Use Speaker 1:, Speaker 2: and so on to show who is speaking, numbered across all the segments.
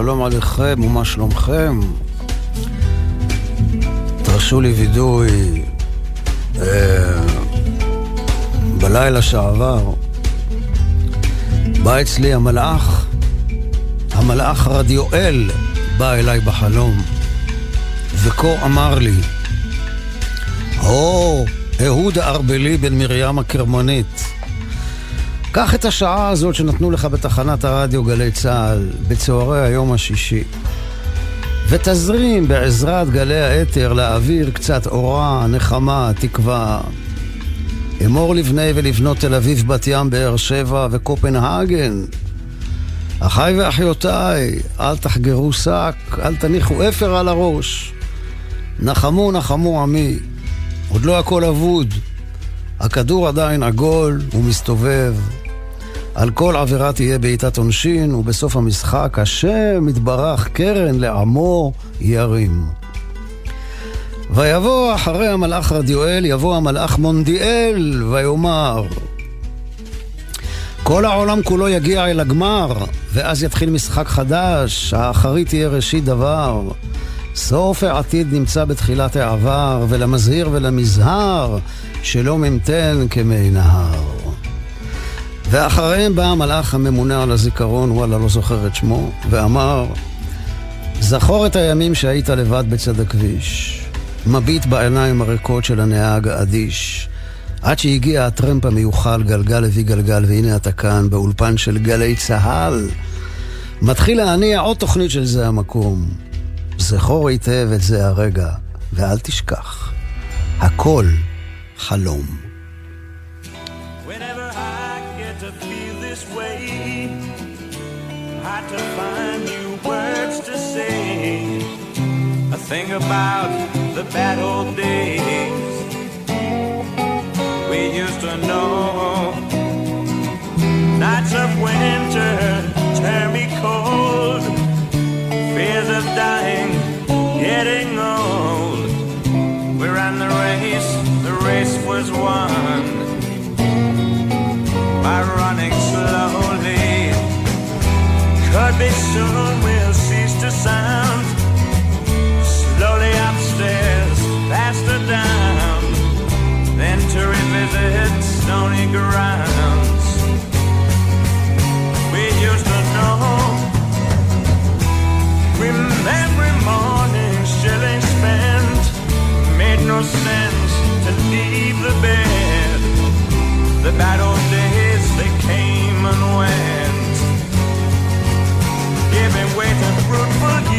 Speaker 1: שלום עליכם, ומה שלומכם? תרשו לי וידוי אה, בלילה שעבר בא אצלי המלאך, המלאך רדיואל בא אליי בחלום וכה אמר לי הו, אהוד הארבלי בן מרים הקרמנית קח את השעה הזאת שנתנו לך בתחנת הרדיו גלי צה"ל בצהרי היום השישי ותזרים בעזרת גלי האתר לאוויר קצת אורה, נחמה, תקווה. אמור לבני ולבנות תל אביב, בת ים, באר שבע וקופנהגן. אחיי ואחיותיי, אל תחגרו שק, אל תניחו אפר על הראש. נחמו, נחמו עמי, עוד לא הכל אבוד. הכדור עדיין עגול ומסתובב. על כל עבירה תהיה בעיטת עונשין, ובסוף המשחק השם יתברך קרן לעמו ירים. ויבוא אחרי המלאך רדיואל, יבוא המלאך מונדיאל, ויאמר כל העולם כולו יגיע אל הגמר, ואז יתחיל משחק חדש, האחרית תהיה ראשית דבר. סוף העתיד נמצא בתחילת העבר, ולמזהיר ולמזהר, שלא ממתן כמי נהר. ואחריהם בא המלאך הממונה על הזיכרון, וואלה, לא זוכר את שמו, ואמר, זכור את הימים שהיית לבד בצד הכביש, מביט בעיניים הריקות של הנהג האדיש, עד שהגיע הטרמפ המיוחל, גלגל הביא גלגל, והנה אתה כאן, באולפן של גלי צהל. מתחיל להניע עוד תוכנית של זה המקום. זכור היטב את זה הרגע, ואל תשכח, הכל חלום.
Speaker 2: About the bad old days we used to know. Nights of winter tear me cold. Fears of dying, getting old. We ran the race, the race was won by running slowly. Could be soon we'll cease to sound faster down, then to revisit stony grounds. We used to know. Every morning, shilling spent made no sense to leave the bed. The bad old days they came and went, giving way to fruitful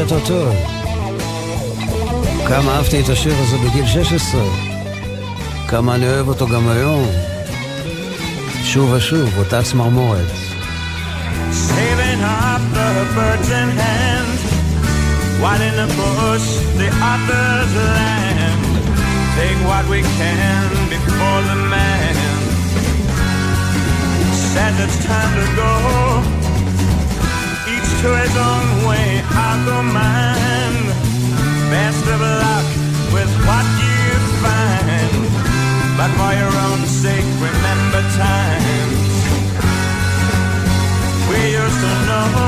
Speaker 1: ג'ט אוטו. כמה אהבתי את השיר הזה בגיל 16. כמה אני אוהב אותו גם היום. שוב ושוב, אותה צמרמורת.
Speaker 2: Saving up the birds in hand While in the bush the others land Take what we can before the man Says it's time to go Each to his own way, I'll go mine Best of luck with what you find But for your own sake, remember times we used to know.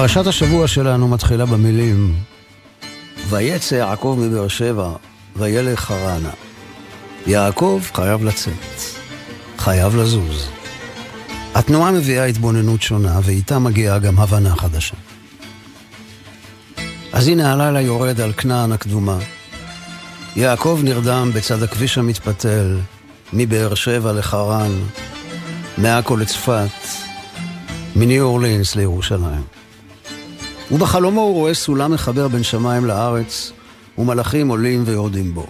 Speaker 1: פרשת השבוע שלנו מתחילה במילים ויצא יעקב מבאר שבע, וילך חרנה. יעקב חייב לצאת, חייב לזוז. התנועה מביאה התבוננות שונה, ואיתה מגיעה גם הבנה חדשה. אז הנה הלילה יורד על כנען הקדומה. יעקב נרדם בצד הכביש המתפתל, מבאר שבע לחרן, מעכו לצפת, מניו אורלינס לירושלים. ובחלומו הוא רואה סולם מחבר בין שמיים לארץ, ומלאכים עולים ויורדים בו.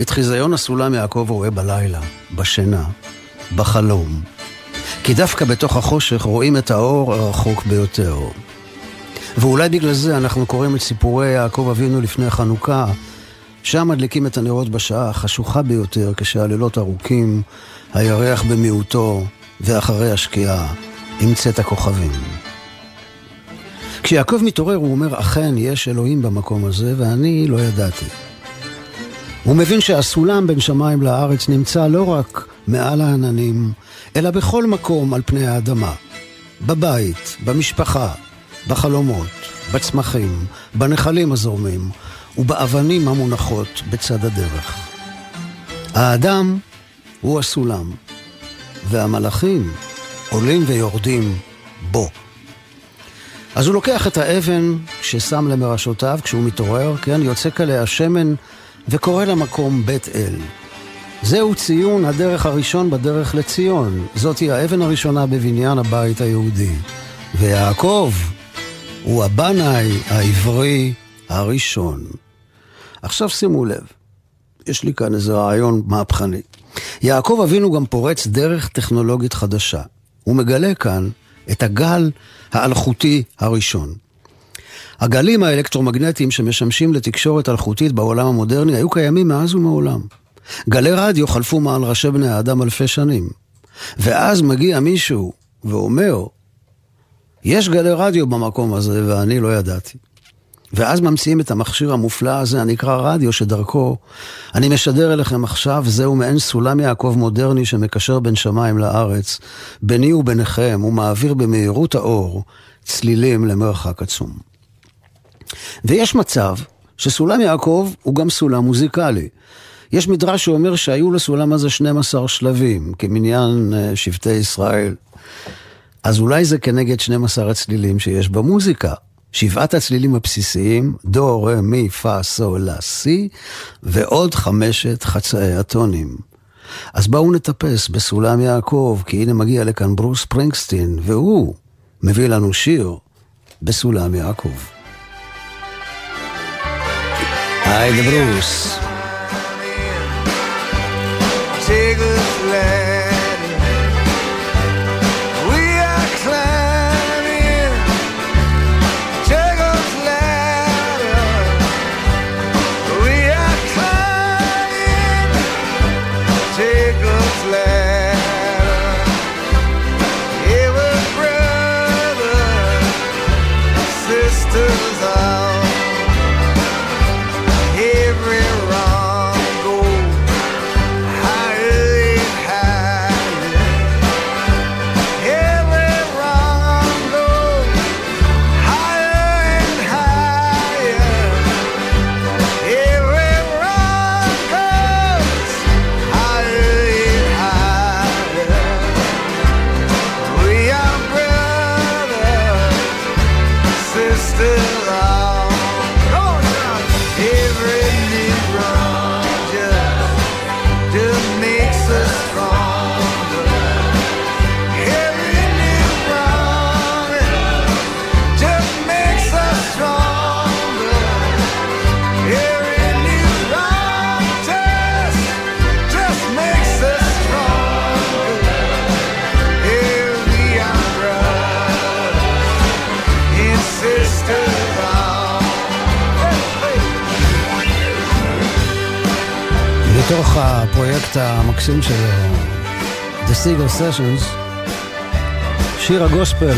Speaker 1: את חיזיון הסולם יעקב רואה בלילה, בשינה, בחלום. כי דווקא בתוך החושך רואים את האור הרחוק ביותר. ואולי בגלל זה אנחנו קוראים את סיפורי יעקב אבינו לפני חנוכה, שם מדליקים את הנרות בשעה החשוכה ביותר, כשהלילות ארוכים, הירח במיעוטו, ואחרי השקיעה, עם צאת הכוכבים. כשיעקב מתעורר הוא אומר, אכן יש אלוהים במקום הזה, ואני לא ידעתי. הוא מבין שהסולם בין שמיים לארץ נמצא לא רק מעל העננים, אלא בכל מקום על פני האדמה. בבית, במשפחה, בחלומות, בצמחים, בנחלים הזורמים ובאבנים המונחות בצד הדרך. האדם הוא הסולם, והמלאכים עולים ויורדים בו. אז הוא לוקח את האבן ששם למרשותיו כשהוא מתעורר, כן, יוצק עליה שמן וקורא למקום בית אל. זהו ציון הדרך הראשון בדרך לציון. זאתי האבן הראשונה בבניין הבית היהודי. ויעקב הוא הבנאי העברי הראשון. עכשיו שימו לב, יש לי כאן איזה רעיון מהפכני. יעקב אבינו גם פורץ דרך טכנולוגית חדשה. הוא מגלה כאן את הגל האלחוטי הראשון. הגלים האלקטרומגנטיים שמשמשים לתקשורת אלחוטית בעולם המודרני היו קיימים מאז ומעולם. גלי רדיו חלפו מעל ראשי בני האדם אלפי שנים. ואז מגיע מישהו ואומר, יש גלי רדיו במקום הזה ואני לא ידעתי. ואז ממציאים את המכשיר המופלא הזה הנקרא רדיו, שדרכו אני משדר אליכם עכשיו, זהו מעין סולם יעקב מודרני שמקשר בין שמיים לארץ, ביני וביניכם, ומעביר במהירות האור צלילים למרחק עצום. ויש מצב שסולם יעקב הוא גם סולם מוזיקלי. יש מדרש שאומר שהיו לסולם הזה 12 שלבים, כמניין אה, שבטי ישראל. אז אולי זה כנגד 12 הצלילים שיש במוזיקה. שבעת הצלילים הבסיסיים, דו, רה, מי, פה, סו, לה, סי, ועוד חמשת חצאי הטונים. אז בואו נטפס בסולם יעקב, כי הנה מגיע לכאן ברוס פרינגסטין, והוא מביא לנו שיר בסולם יעקב. היי, ברוס. Take a מתוך המקסים של The Seagull Sessions, שיר הגוספל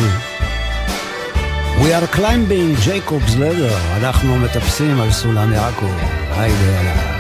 Speaker 1: We are climbing Jacob's ladder, אנחנו מטפסים על סולם יעקב, היידה יאללה.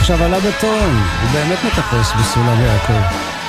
Speaker 1: עכשיו עלה בטון, הוא באמת מטפס בסולם יעקב.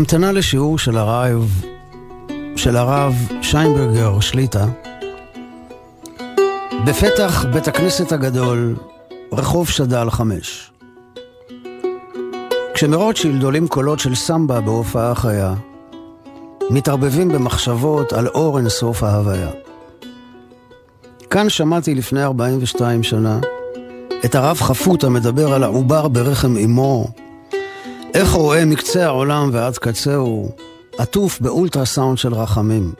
Speaker 1: בהמתנה לשיעור של הרב, של הרב שיינברגר שליטה, בפתח בית הכנסת הגדול, רחוב שד"ל חמש. כשמרוטשילד עולים קולות של סמבה בהופעה חיה, מתערבבים במחשבות על אור אינסוף ההוויה. כאן שמעתי לפני 42 שנה את הרב חפות המדבר על העובר ברחם אמו, איך רואה מקצה העולם ועד קצהו, עטוף באולטרסאונד של רחמים.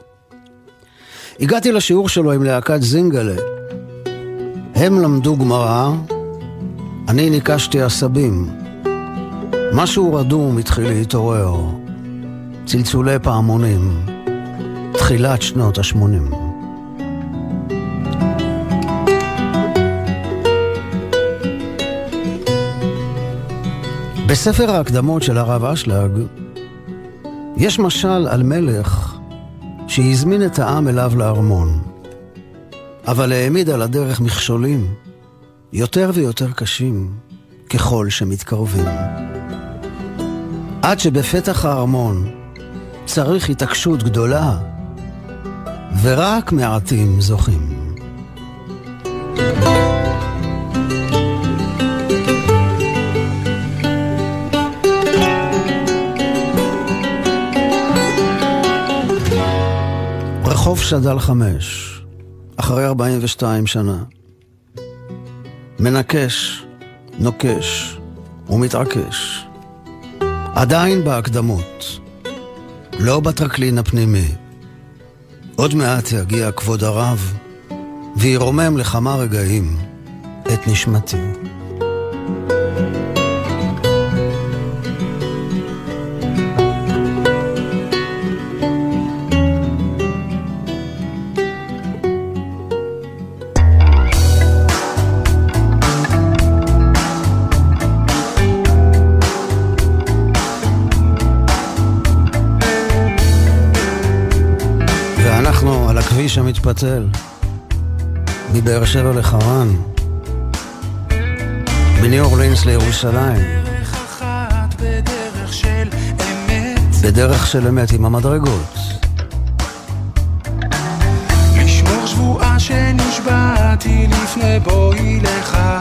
Speaker 1: הגעתי לשיעור שלו עם להקת זינגלה. הם למדו גמרא, אני ניקשתי עשבים. משהו רדום התחיל להתעורר. צלצולי פעמונים. תחילת שנות ה-80. בספר ההקדמות של הרב אשלג יש משל על מלך שהזמין את העם אליו לארמון, אבל העמיד על הדרך מכשולים יותר ויותר קשים ככל שמתקרבים. עד שבפתח הארמון צריך התעקשות גדולה, ורק מעטים זוכים. thank you רחוב שד"ל חמש, אחרי 42 שנה. מנקש, נוקש ומתעקש. עדיין בהקדמות, לא בטרקלין הפנימי. עוד מעט יגיע כבוד הרב וירומם לכמה רגעים את נשמתי. המתפתל, מבאר שבע לחרן, מניו אורלינס לירושלים. בדרך של אמת עם המדרגות.
Speaker 3: לשמור שבועה שנשבעתי לפני בואי לכאן.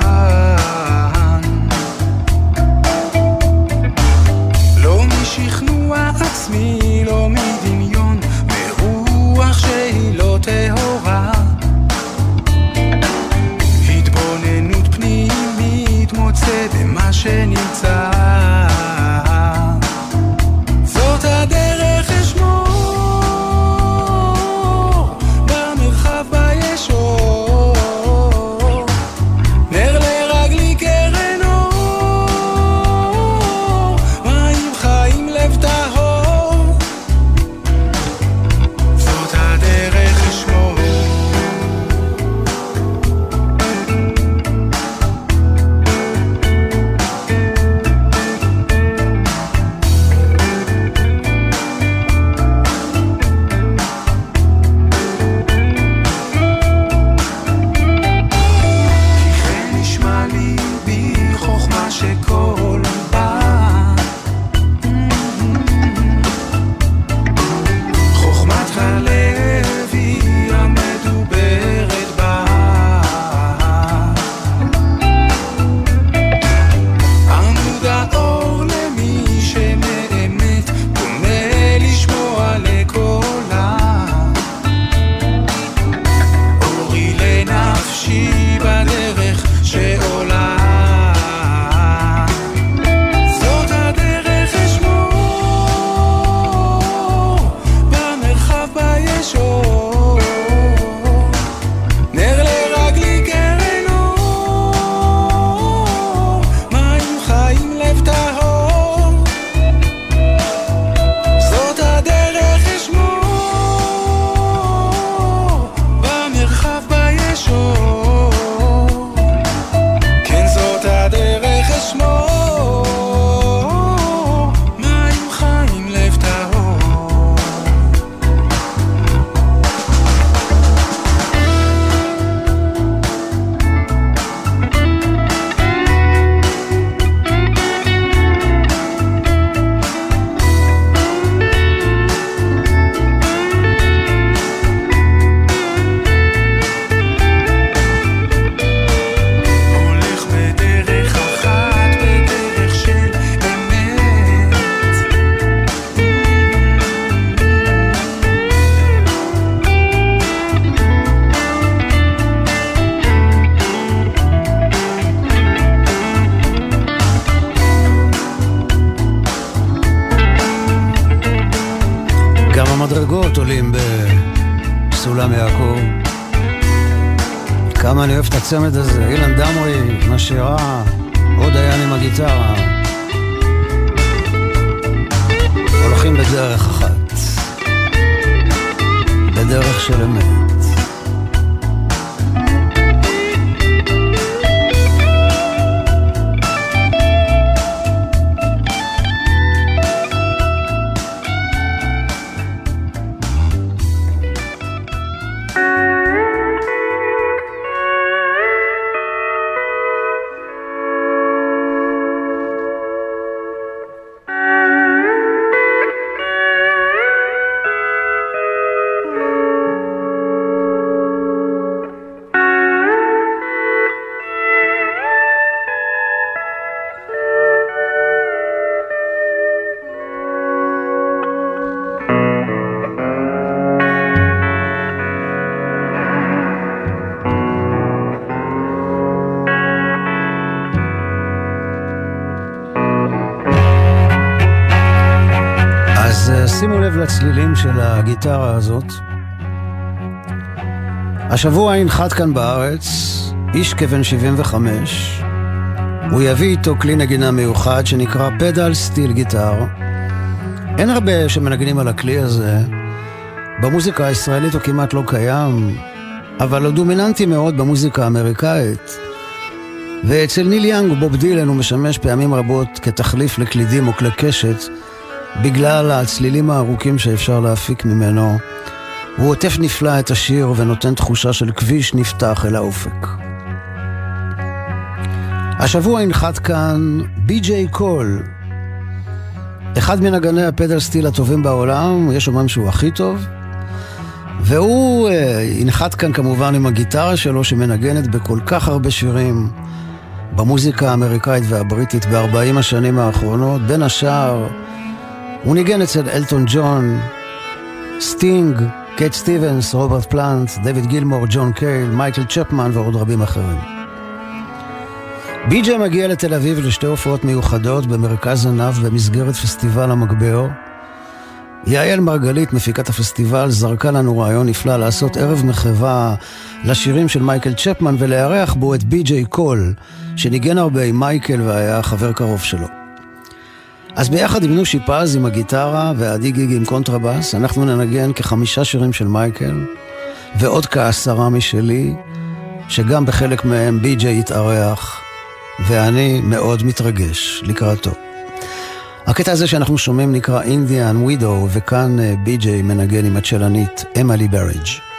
Speaker 1: כמה אני אוהב את הצמד הזה, אילן דמרי עם השירה, עוד דיין עם הגיטרה. הולכים בדרך אחת, בדרך של אמת. השבוע ינחת כאן בארץ איש כבן 75. הוא יביא איתו כלי נגינה מיוחד שנקרא פדל סטיל גיטר. אין הרבה שמנגנים על הכלי הזה. במוזיקה הישראלית הוא כמעט לא קיים, אבל הוא דומיננטי מאוד במוזיקה האמריקאית. ואצל ניל יאנג ובוב דילן הוא משמש פעמים רבות כתחליף לקלידים או כלי קשת. בגלל הצלילים הארוכים שאפשר להפיק ממנו. הוא עוטף נפלא את השיר ונותן תחושה של כביש נפתח אל האופק. השבוע ינחת כאן בי.ג'יי קול, אחד מנגני הפדל סטיל הטובים בעולם, יש אומרים שהוא הכי טוב, והוא uh, ינחת כאן כמובן עם הגיטרה שלו שמנגנת בכל כך הרבה שירים במוזיקה האמריקאית והבריטית ב-40 השנים האחרונות, בין השאר הוא ניגן אצל אלטון ג'ון, סטינג, קייט סטיבנס, רוברט פלנט, דויד גילמור, ג'ון קייל, מייקל צ'פמן ועוד רבים אחרים. בי.ג'יי מגיע לתל אביב לשתי הופעות מיוחדות במרכז ענב במסגרת פסטיבל המגבר. יעל מרגלית, מפיקת הפסטיבל, זרקה לנו רעיון נפלא לעשות ערב מחווה לשירים של מייקל צ'פמן ולארח בו את בי.ג'יי קול, שניגן הרבה עם מייקל והיה חבר קרוב שלו. אז ביחד עם נושי פז עם הגיטרה ועדי גיגי עם קונטרבאס, אנחנו ננגן כחמישה שירים של מייקל, ועוד כעשרה משלי, שגם בחלק מהם בי.ג'יי יתארח, ואני מאוד מתרגש לקראתו. הקטע הזה שאנחנו שומעים נקרא Indian Widow, וכאן אה, בי.ג'יי מנגן עם הצ'לנית אמלי ברידג'.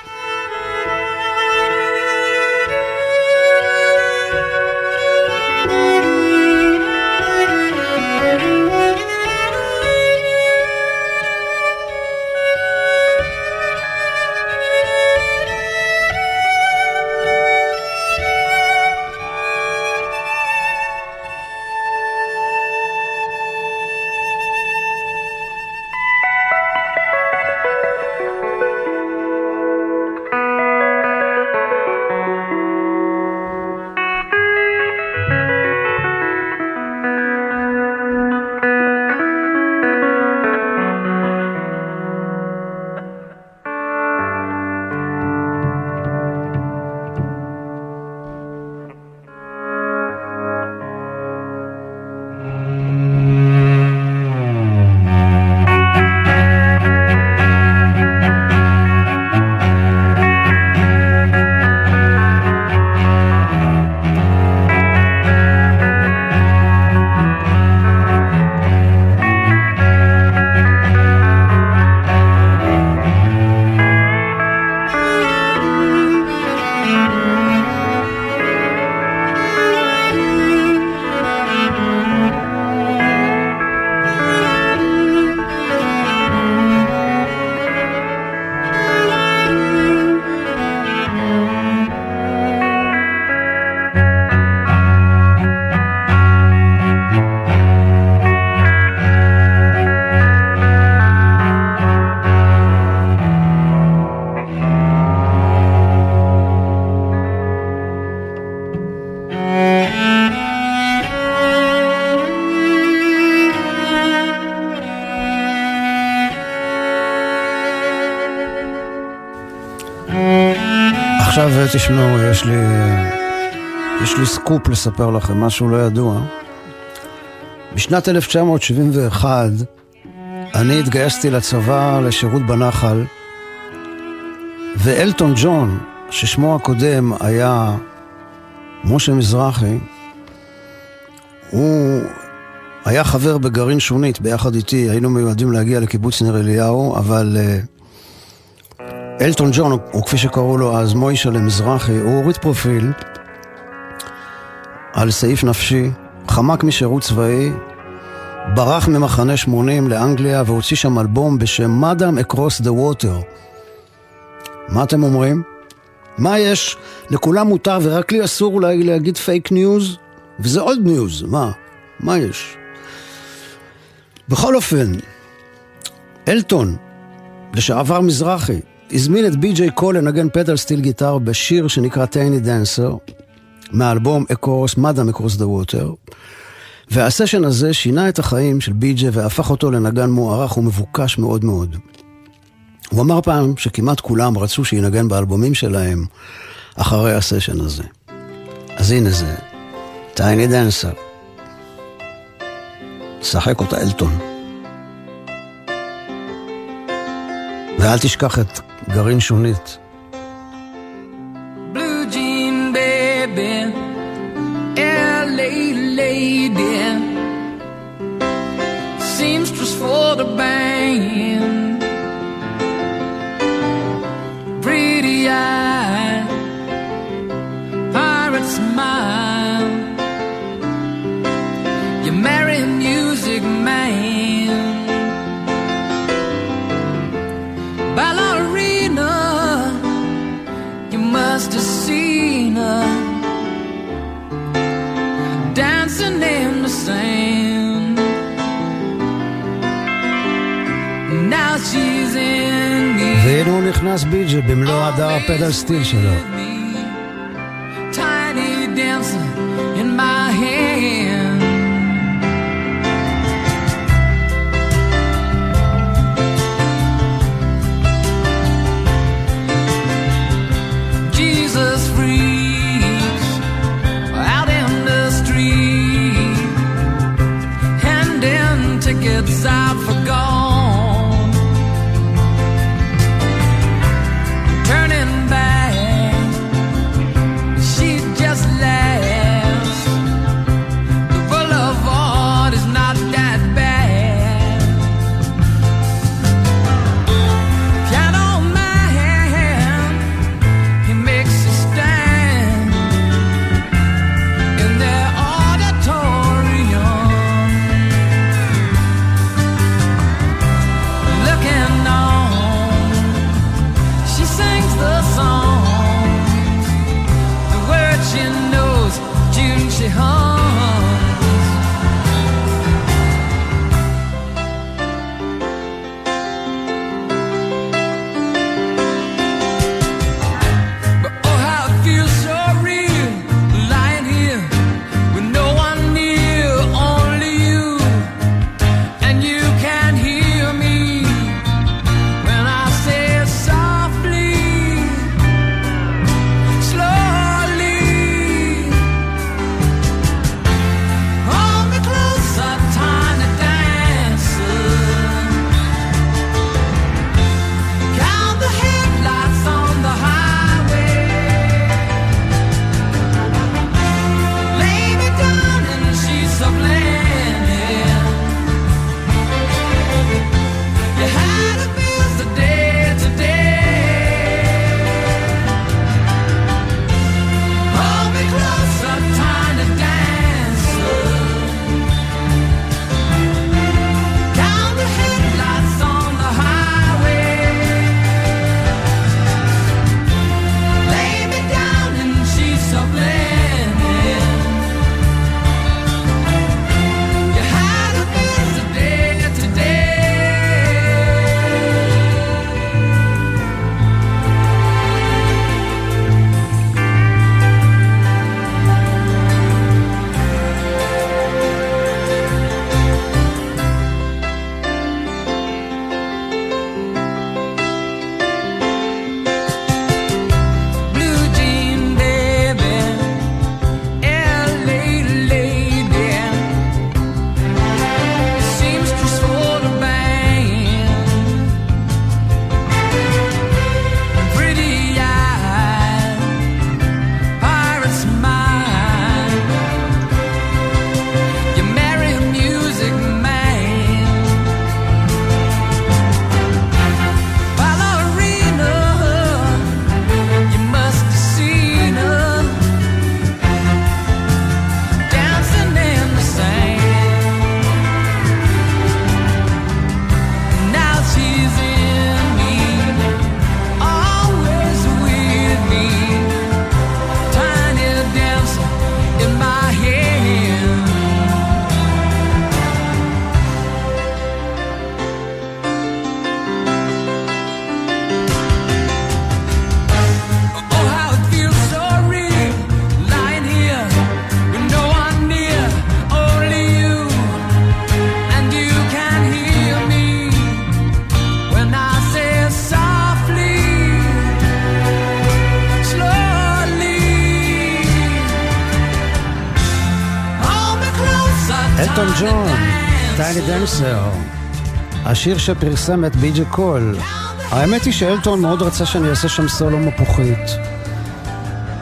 Speaker 1: תשמעו, יש לי, יש לי סקופ לספר לכם, משהו לא ידוע. בשנת 1971 אני התגייסתי לצבא לשירות בנחל, ואלטון ג'ון, ששמו הקודם היה משה מזרחי, הוא היה חבר בגרעין שונית ביחד איתי, היינו מיועדים להגיע לקיבוץ נר אליהו, אבל uh, אלטון ג'ון, או כפי שקראו לו אז מוישל'ה מזרחי, הוא הוריד פרופיל על סעיף נפשי, חמק משירות צבאי, ברח ממחנה 80 לאנגליה והוציא שם אלבום בשם Madman Across the Water. מה אתם אומרים? מה יש? לכולם מותר ורק לי אסור אולי להגיד פייק ניוז? וזה עוד ניוז, מה? מה יש? בכל אופן, אלטון, לשעבר מזרחי, הזמין את בי.ג'יי קול לנגן pedal steel guitar בשיר שנקרא Tiny Dancer, מהאלבום Across, Madman Across the Water, והסשן הזה שינה את החיים של בי.ג'יי והפך אותו לנגן מוערך ומבוקש מאוד מאוד. הוא אמר פעם שכמעט כולם רצו שינגן באלבומים שלהם אחרי הסשן הזה. אז הנה זה, טייני דנסר. שחק אותה אלטון. ואל תשכח את גרעין שונית. נכנס בי.ג'י במלוא הדר הפדל סטיל שלו. דנסר, השיר שפרסם את בי.ג'י קול. האמת היא שאלטון מאוד רצה שאני אעשה שם סולו מפוחית.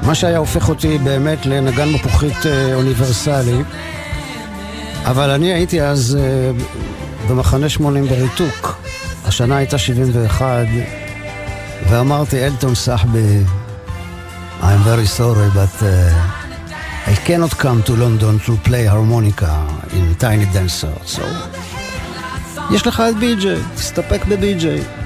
Speaker 1: מה שהיה הופך אותי באמת לנגן מפוחית אה, אוניברסלי. אבל אני הייתי אז אה, במחנה 80 בריתוק. השנה הייתה 71, ואמרתי, אלטון סחבי, I'm very sorry, but uh, I cannot come to London to play harmonica in tiny dancer, so... יש לך את בי.ג'יי, תסתפק בבי.ג'יי.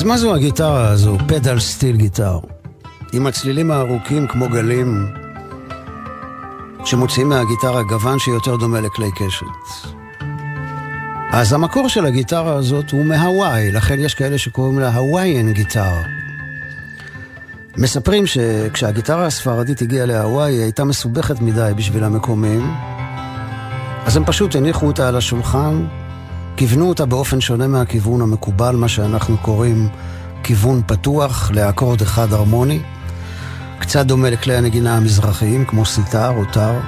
Speaker 1: אז מה זו הגיטרה הזו? פדל סטיל גיטר. עם הצלילים הארוכים כמו גלים שמוציאים מהגיטרה גוון שיותר דומה לכלי קשת. אז המקור של הגיטרה הזאת הוא מהוואי, לכן יש כאלה שקוראים לה הוואיין גיטר. מספרים שכשהגיטרה הספרדית הגיעה להוואי היא הייתה מסובכת מדי בשביל המקומיים, אז הם פשוט הניחו אותה על השולחן כיוונו אותה באופן שונה מהכיוון המקובל, מה שאנחנו קוראים כיוון פתוח לאקורד אחד הרמוני, קצת דומה לכלי הנגינה המזרחיים, כמו סיטר או טר.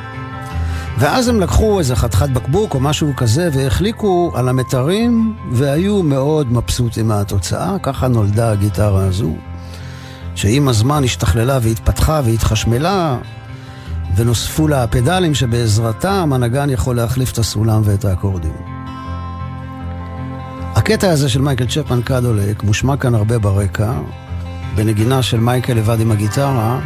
Speaker 1: ואז הם לקחו איזה חתיכת בקבוק או משהו כזה והחליקו על המתרים והיו מאוד מבסוטים מהתוצאה, ככה נולדה הגיטרה הזו, שעם הזמן השתכללה והתפתחה והתחשמלה ונוספו לה הפדלים שבעזרתם הנגן יכול להחליף את הסולם ואת האקורדים. הקטע הזה של מייקל צ'פמן Caddo Lake מושמע כאן הרבה ברקע, בנגינה של מייקל לבד עם הגיטרה,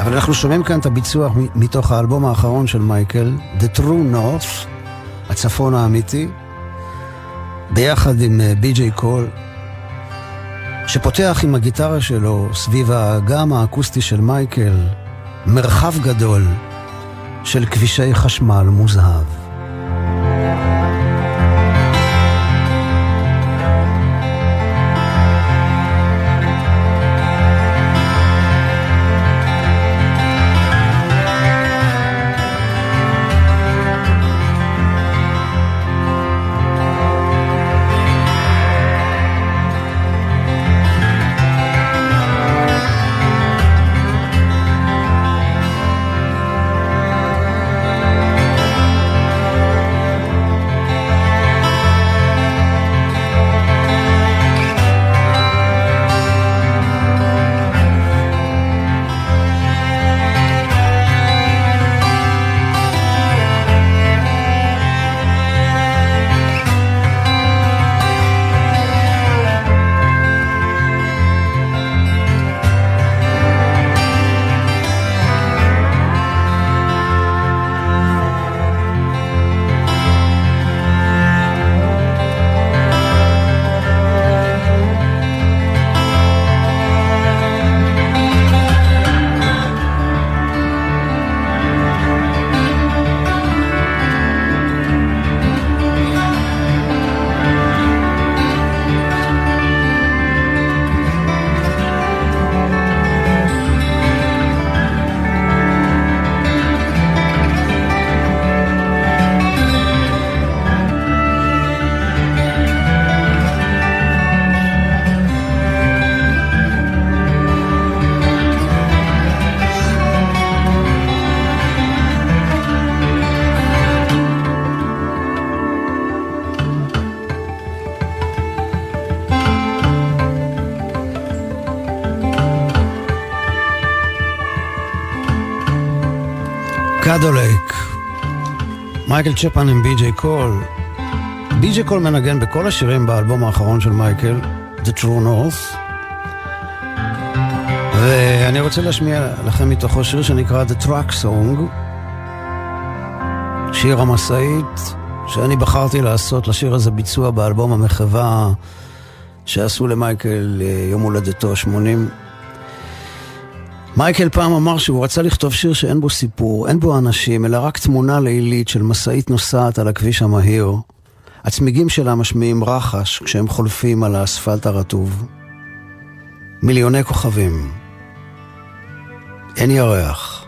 Speaker 1: אבל אנחנו שומעים כאן את הביצוע מתוך האלבום האחרון של מייקל, The True North, הצפון האמיתי, ביחד עם בי.ג'יי קול, שפותח עם הגיטרה שלו סביב האגם האקוסטי של מייקל, מרחב גדול של כבישי חשמל מוזהב. Caddo Lake, מייקל צ'פמן עם בי.ג'יי קול. בי.ג'יי קול מנגן בכל השירים באלבום האחרון של מייקל, The True North. ואני רוצה להשמיע לכם מתוכו שיר שנקרא The Truck Song, שיר המשאית, שאני בחרתי לעשות לשיר הזה ביצוע באלבום המחווה שעשו למייקל יום הולדתו ה-80.
Speaker 3: מייקל פעם אמר שהוא רצה לכתוב שיר שאין בו סיפור, אין בו אנשים, אלא רק תמונה לילית של משאית נוסעת על הכביש המהיר. הצמיגים שלה משמיעים רחש כשהם חולפים על האספלט הרטוב. מיליוני כוכבים. אין ירח.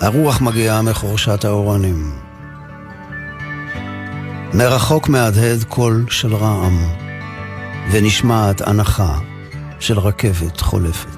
Speaker 3: הרוח מגיעה מחורשת האורנים. מרחוק מהדהד קול של רעם, ונשמעת הנחה של רכבת חולפת.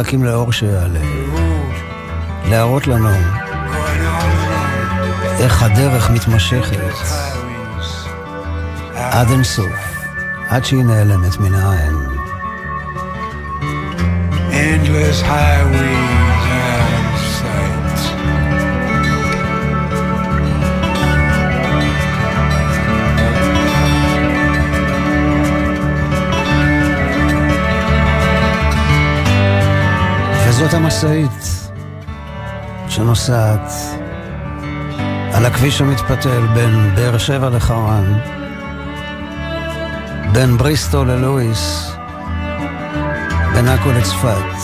Speaker 3: מחכים לאור שיעלה, להראות לנו איך הדרך מתמשכת עד אינסוף, עד שהיא נעלמת מן העין. Endless highways וזאת המשאית שנוסעת על הכביש המתפתל בין באר שבע לחרן, בין בריסטול ללואיס, בין עכו לצפת,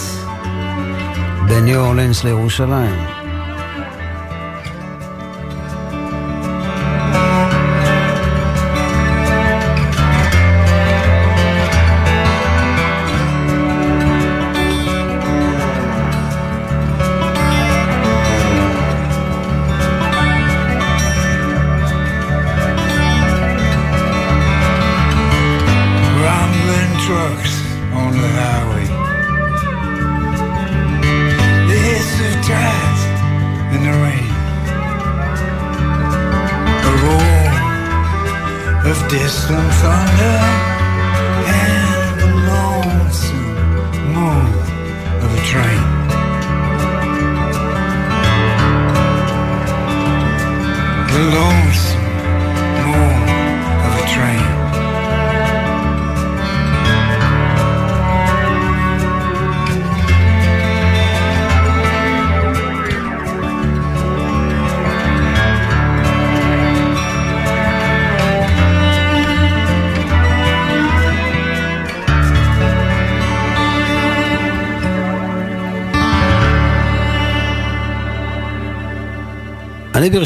Speaker 3: בין ניו אורלינס לירושלים.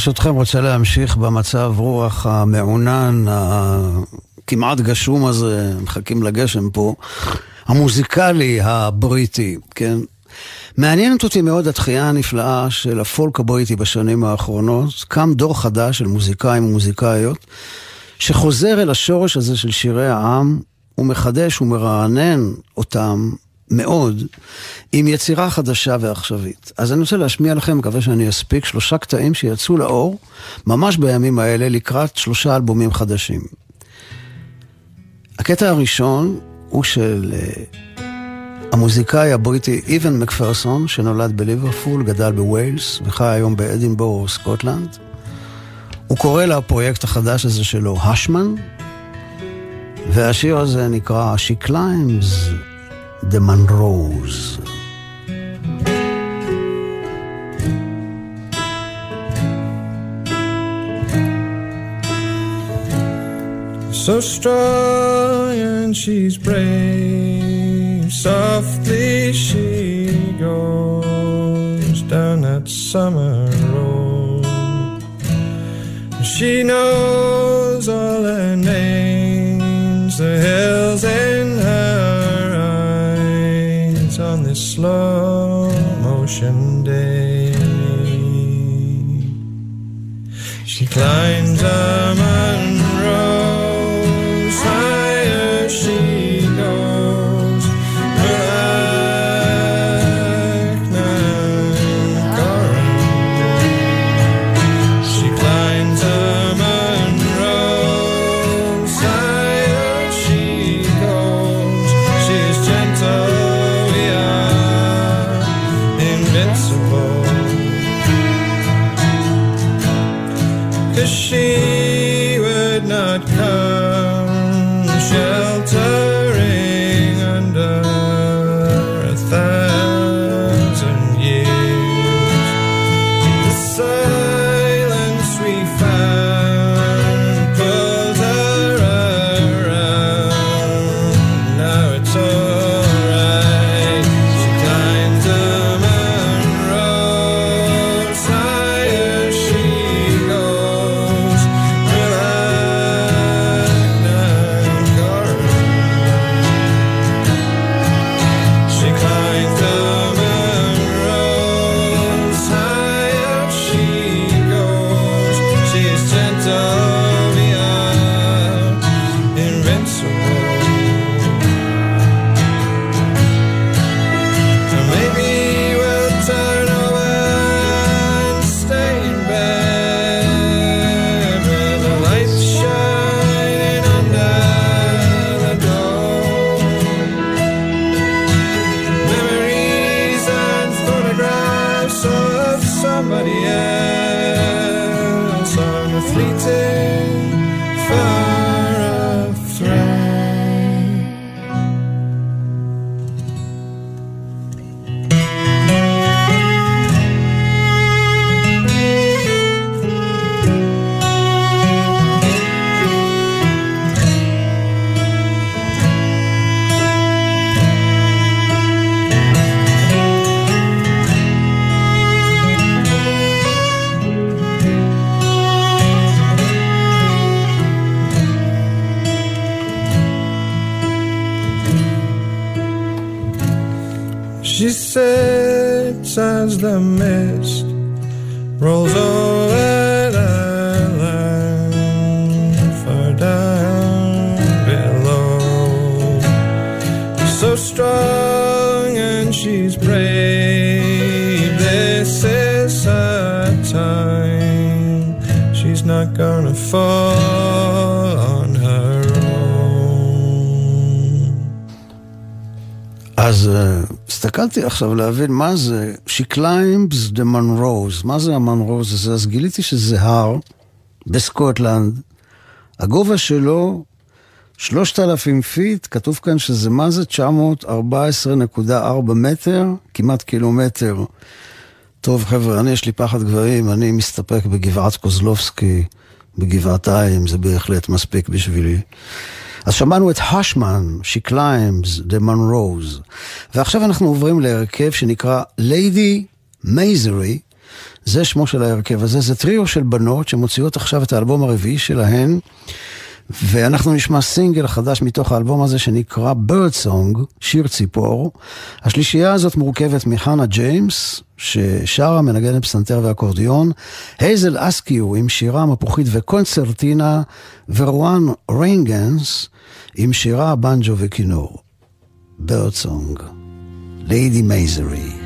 Speaker 1: ברשותכם רוצה להמשיך במצב רוח המעונן, הכמעט גשום הזה, מחכים לגשם פה, המוזיקלי הבריטי, כן? מעניינת אותי מאוד התחייה הנפלאה של הפולק הבריטי בשנים האחרונות. קם דור חדש של מוזיקאים ומוזיקאיות, שחוזר אל השורש הזה של שירי העם, ומחדש ומרענן אותם מאוד, עם יצירה חדשה ועכשווית. אז אני רוצה להשמיע לכם, מקווה שאני אספיק, שלושה קטעים שיצאו לאור, ממש בימים האלה, לקראת שלושה אלבומים חדשים. הקטע הראשון הוא של uh, המוזיקאי הבריטי איבן מקפרסון, שנולד בליברפול, גדל בווילס וחי היום באדינבורו, סקוטלנד. הוא קורא לפרויקט החדש הזה שלו השמן, והשיר הזה נקרא She Climbs the Monroes.
Speaker 4: So strong and she's brave. Softly she goes down that summer road. She knows all her names, the hills in slow motion day. She climbs a Monroe's gonna fall on her own. אז אה,
Speaker 1: הסתכלתי עכשיו להבין מה זה She climbs the Munros. מה זה ה Munros הזה? אז גיליתי שזה הר בסקוטלנד. הגובה שלו 3,000 feet, כתוב כאן שזה מה זה? 914.4 מטר, כמעט קילומטר. טוב חבר'ה, אני יש לי פחד גבוהים, אני מסתפק בגבעת קוזלובסקי, בגבעתיים, זה בהחלט מספיק בשבילי. אז שמענו את השמן, She Climbs, The Monrose, ועכשיו אנחנו עוברים להרכב שנקרא Lady Mazery, זה שמו של ההרכב הזה, זה טריו של בנות שמוציאות עכשיו את האלבום הרביעי שלהן, ואנחנו נשמע סינגל חדש מתוך האלבום הזה שנקרא Bird Song, שיר ציפור. השלישייה הזאת מורכבת מחנה ג'יימס, ששרה, מנגנת פסנתר ואקורדיון, הייזל אסקיו עם שירה מפוחית וקונצרטינה, ורואן ריינגנס עם שירה, בנג'ו וכינור. Bird Song, Lady Mazery.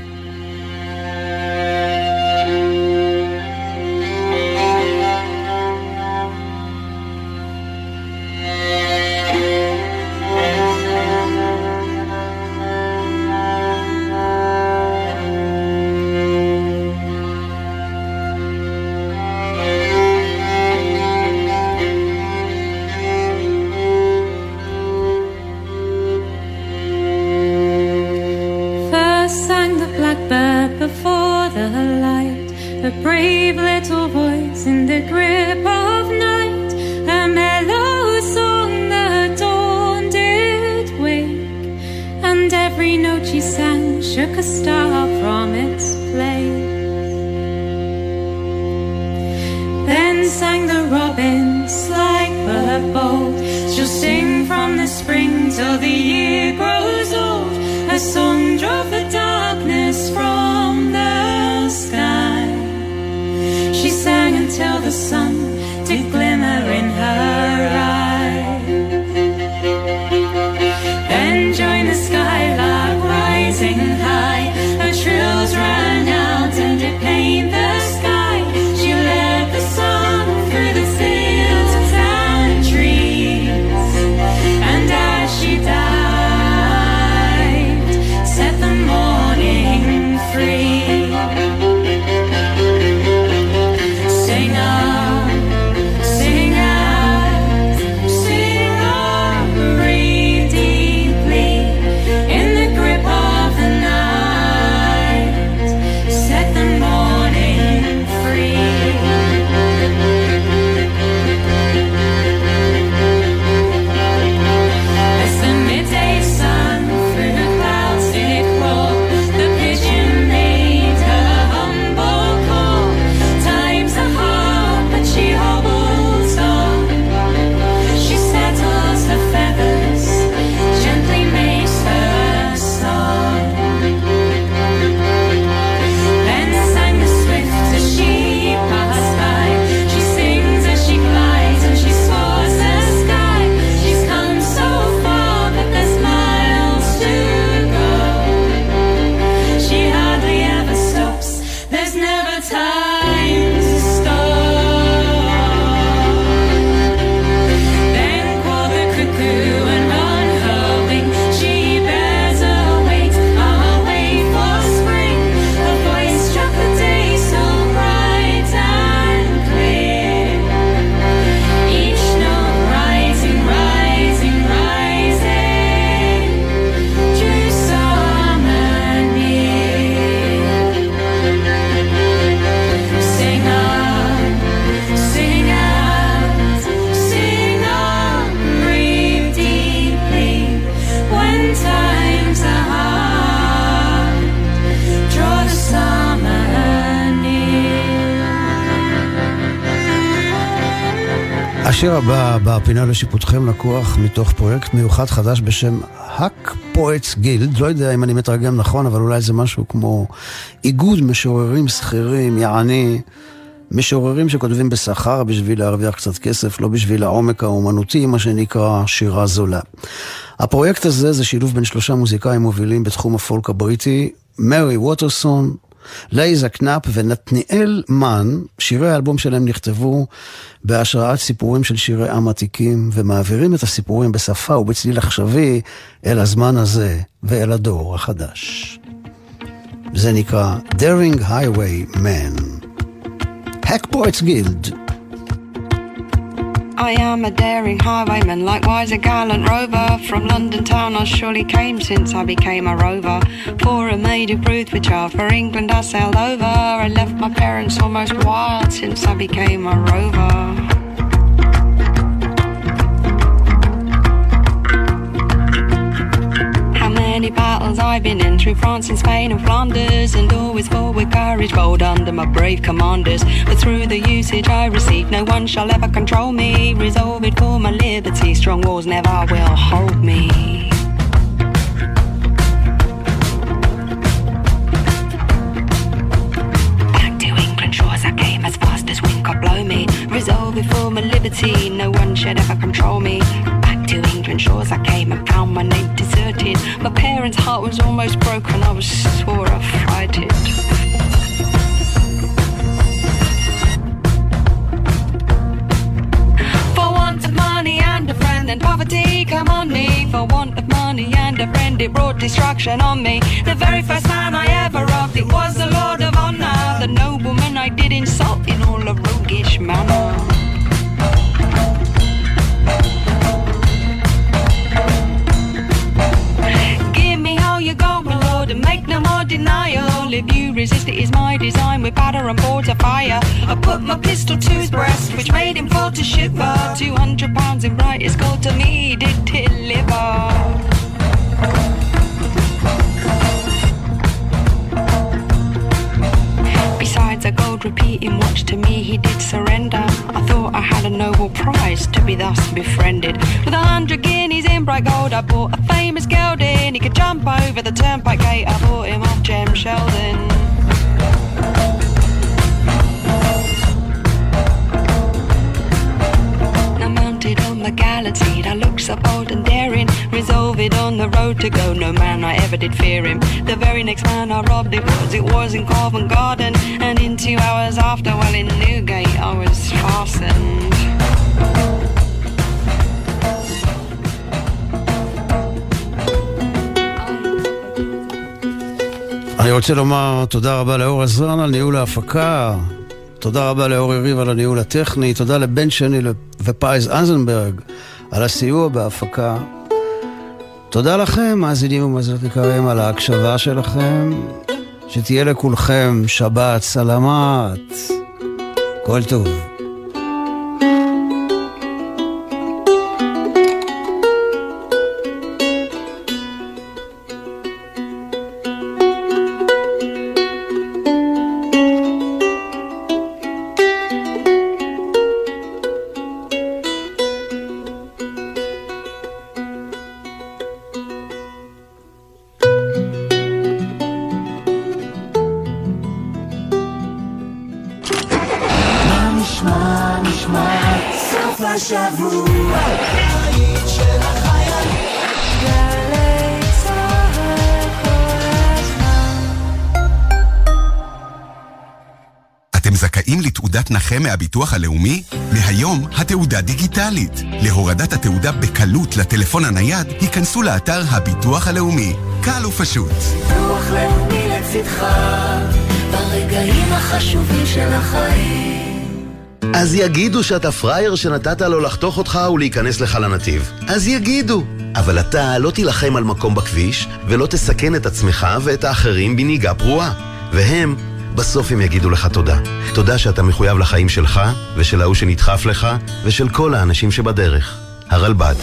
Speaker 5: A brave little voice in the grip of night, a mellow song the dawn did wake, and every note she sang shook a star from its place. Then sang the robins like but bold. She'll sing from the spring till the year grows old. Her song
Speaker 1: השיר הבא בפינה לשיפוטכם לקוח מתוך פרויקט מיוחד חדש בשם האק פואטס גילד, לא יודע אם אני מתרגם נכון, אבל אולי זה משהו כמו איגוד משוררים שכירים, יעני משוררים שכותבים בשכר בשביל להרוויח קצת כסף, לא בשביל העומק האומנותי, מה שנקרא שירה זולה. הפרויקט הזה זה שילוב בין שלושה מוזיקאים מובילים בתחום הפולק הבריטי, מרי ווטרסון, לייזה קנאפ ונתניאל מן, שירי האלבום שלהם נכתבו בהשראת סיפורים של שירי עם עתיקים, ומעבירים את הסיפורים בשפה ובצליל עכשווי אל הזמן הזה ואל הדור החדש. זה נקרא Daring Highway Man. Hack Guild
Speaker 6: I am a daring highwayman, likewise a gallant rover. From London town I surely came since I became a rover. For a maid of Ruth with child, for England I sailed over. I left my parents almost wild since I became a rover. Battles I've been in through France and Spain and Flanders, and always with courage bold under my brave commanders. But through the usage I receive, no one shall ever control me. Resolve it for my liberty, strong walls never will hold me. Back to England shores I came as fast as wind could blow me. Resolve it for my liberty, no one should ever control me Back to England shores I came and found my name deserted. My parents' heart was almost broken, I was sore want of money and a friend, and poverty come on me. For want of money and a friend, it brought destruction on me. The very first man I ever robbed, it was the Lord of Honor, the nobleman I did insult in all a roguish manner. Denial. If you resist, it is my design with batter and boards of fire. I put my pistol to his breast, which made him fall to shiver. Two hundred pounds in brightest gold to me did deliver. Repeating watch to me he did surrender. I thought I had a noble prize to be thus befriended. With a hundred guineas in bright gold, I bought a famous gelding. He could jump over the turnpike gate. I bought him off Jem Sheldon. the gallant steed. I looked so bold and daring, resolved on the road to go. No man I ever did fear him. The very next man I robbed it was, it was in Covent Garden. And in two hours after, well in Newgate, I was fastened.
Speaker 1: אני רוצה לומר תודה רבה לאור עזרן על ניהול ההפקה, תודה רבה לאור יריב על הניהול הטכני, תודה לבן שני ופייז אנזנברג על הסיוע בהפקה. תודה לכם, מאזינים ומאזינות יקרים, על ההקשבה שלכם. שתהיה לכולכם שבת סלמת. כל טוב.
Speaker 7: נכה מהביטוח הלאומי? מהיום התעודה דיגיטלית. להורדת התעודה בקלות לטלפון הנייד, היכנסו לאתר הביטוח הלאומי. קל ופשוט.
Speaker 8: ביטוח לאומי לצדך, ברגעים החשובים של החיים.
Speaker 9: אז יגידו שאתה פראייר שנתת לו לחתוך אותך ולהיכנס לך לנתיב. אז יגידו. אבל אתה לא תילחם על מקום בכביש, ולא תסכן את עצמך ואת האחרים בנהיגה פרועה. והם בסוף הם יגידו לך תודה. תודה שאתה מחויב לחיים שלך, ושל ההוא שנדחף לך, ושל כל האנשים שבדרך. הרלב"ד.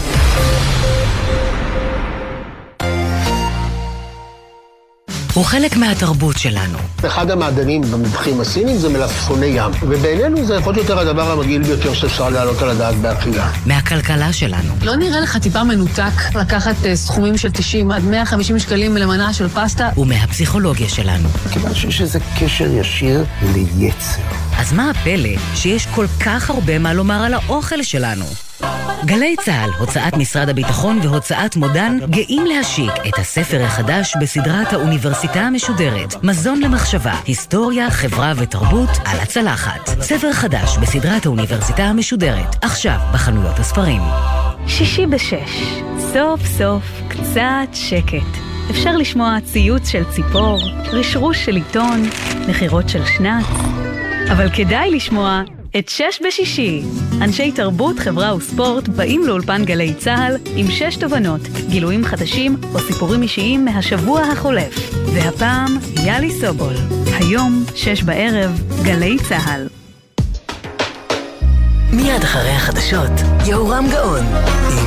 Speaker 10: הוא חלק מהתרבות שלנו.
Speaker 11: אחד המעדנים במבחים הסינים זה מלפפוני ים, ובינינו זה יכול יותר הדבר המגעיל ביותר שאפשר להעלות על הדעת באכילה.
Speaker 10: מהכלכלה שלנו.
Speaker 12: לא נראה לך טיפה מנותק לקחת uh, סכומים של 90 עד 150 שקלים למנה של פסטה?
Speaker 10: ומהפסיכולוגיה שלנו.
Speaker 11: כיוון שיש איזה קשר ישיר ליצר.
Speaker 10: אז מה הפלא שיש כל כך הרבה מה לומר על האוכל שלנו? גלי צה"ל, הוצאת משרד הביטחון והוצאת מודן גאים להשיק את הספר החדש בסדרת האוניברסיטה המשודרת, מזון למחשבה, היסטוריה, חברה ותרבות על הצלחת. ספר חדש בסדרת האוניברסיטה המשודרת, עכשיו בחנויות הספרים.
Speaker 13: שישי בשש, סוף סוף קצת שקט. אפשר לשמוע ציוץ של ציפור, רשרוש של עיתון, נחירות של שנץ, אבל כדאי לשמוע את שש בשישי. אנשי תרבות, חברה וספורט באים לאולפן גלי צה"ל עם שש תובנות, גילויים חדשים או סיפורים אישיים מהשבוע החולף. והפעם, יאלי סובול. היום, שש בערב, גלי צה"ל.
Speaker 10: מיד אחרי החדשות, יהורם גאון עם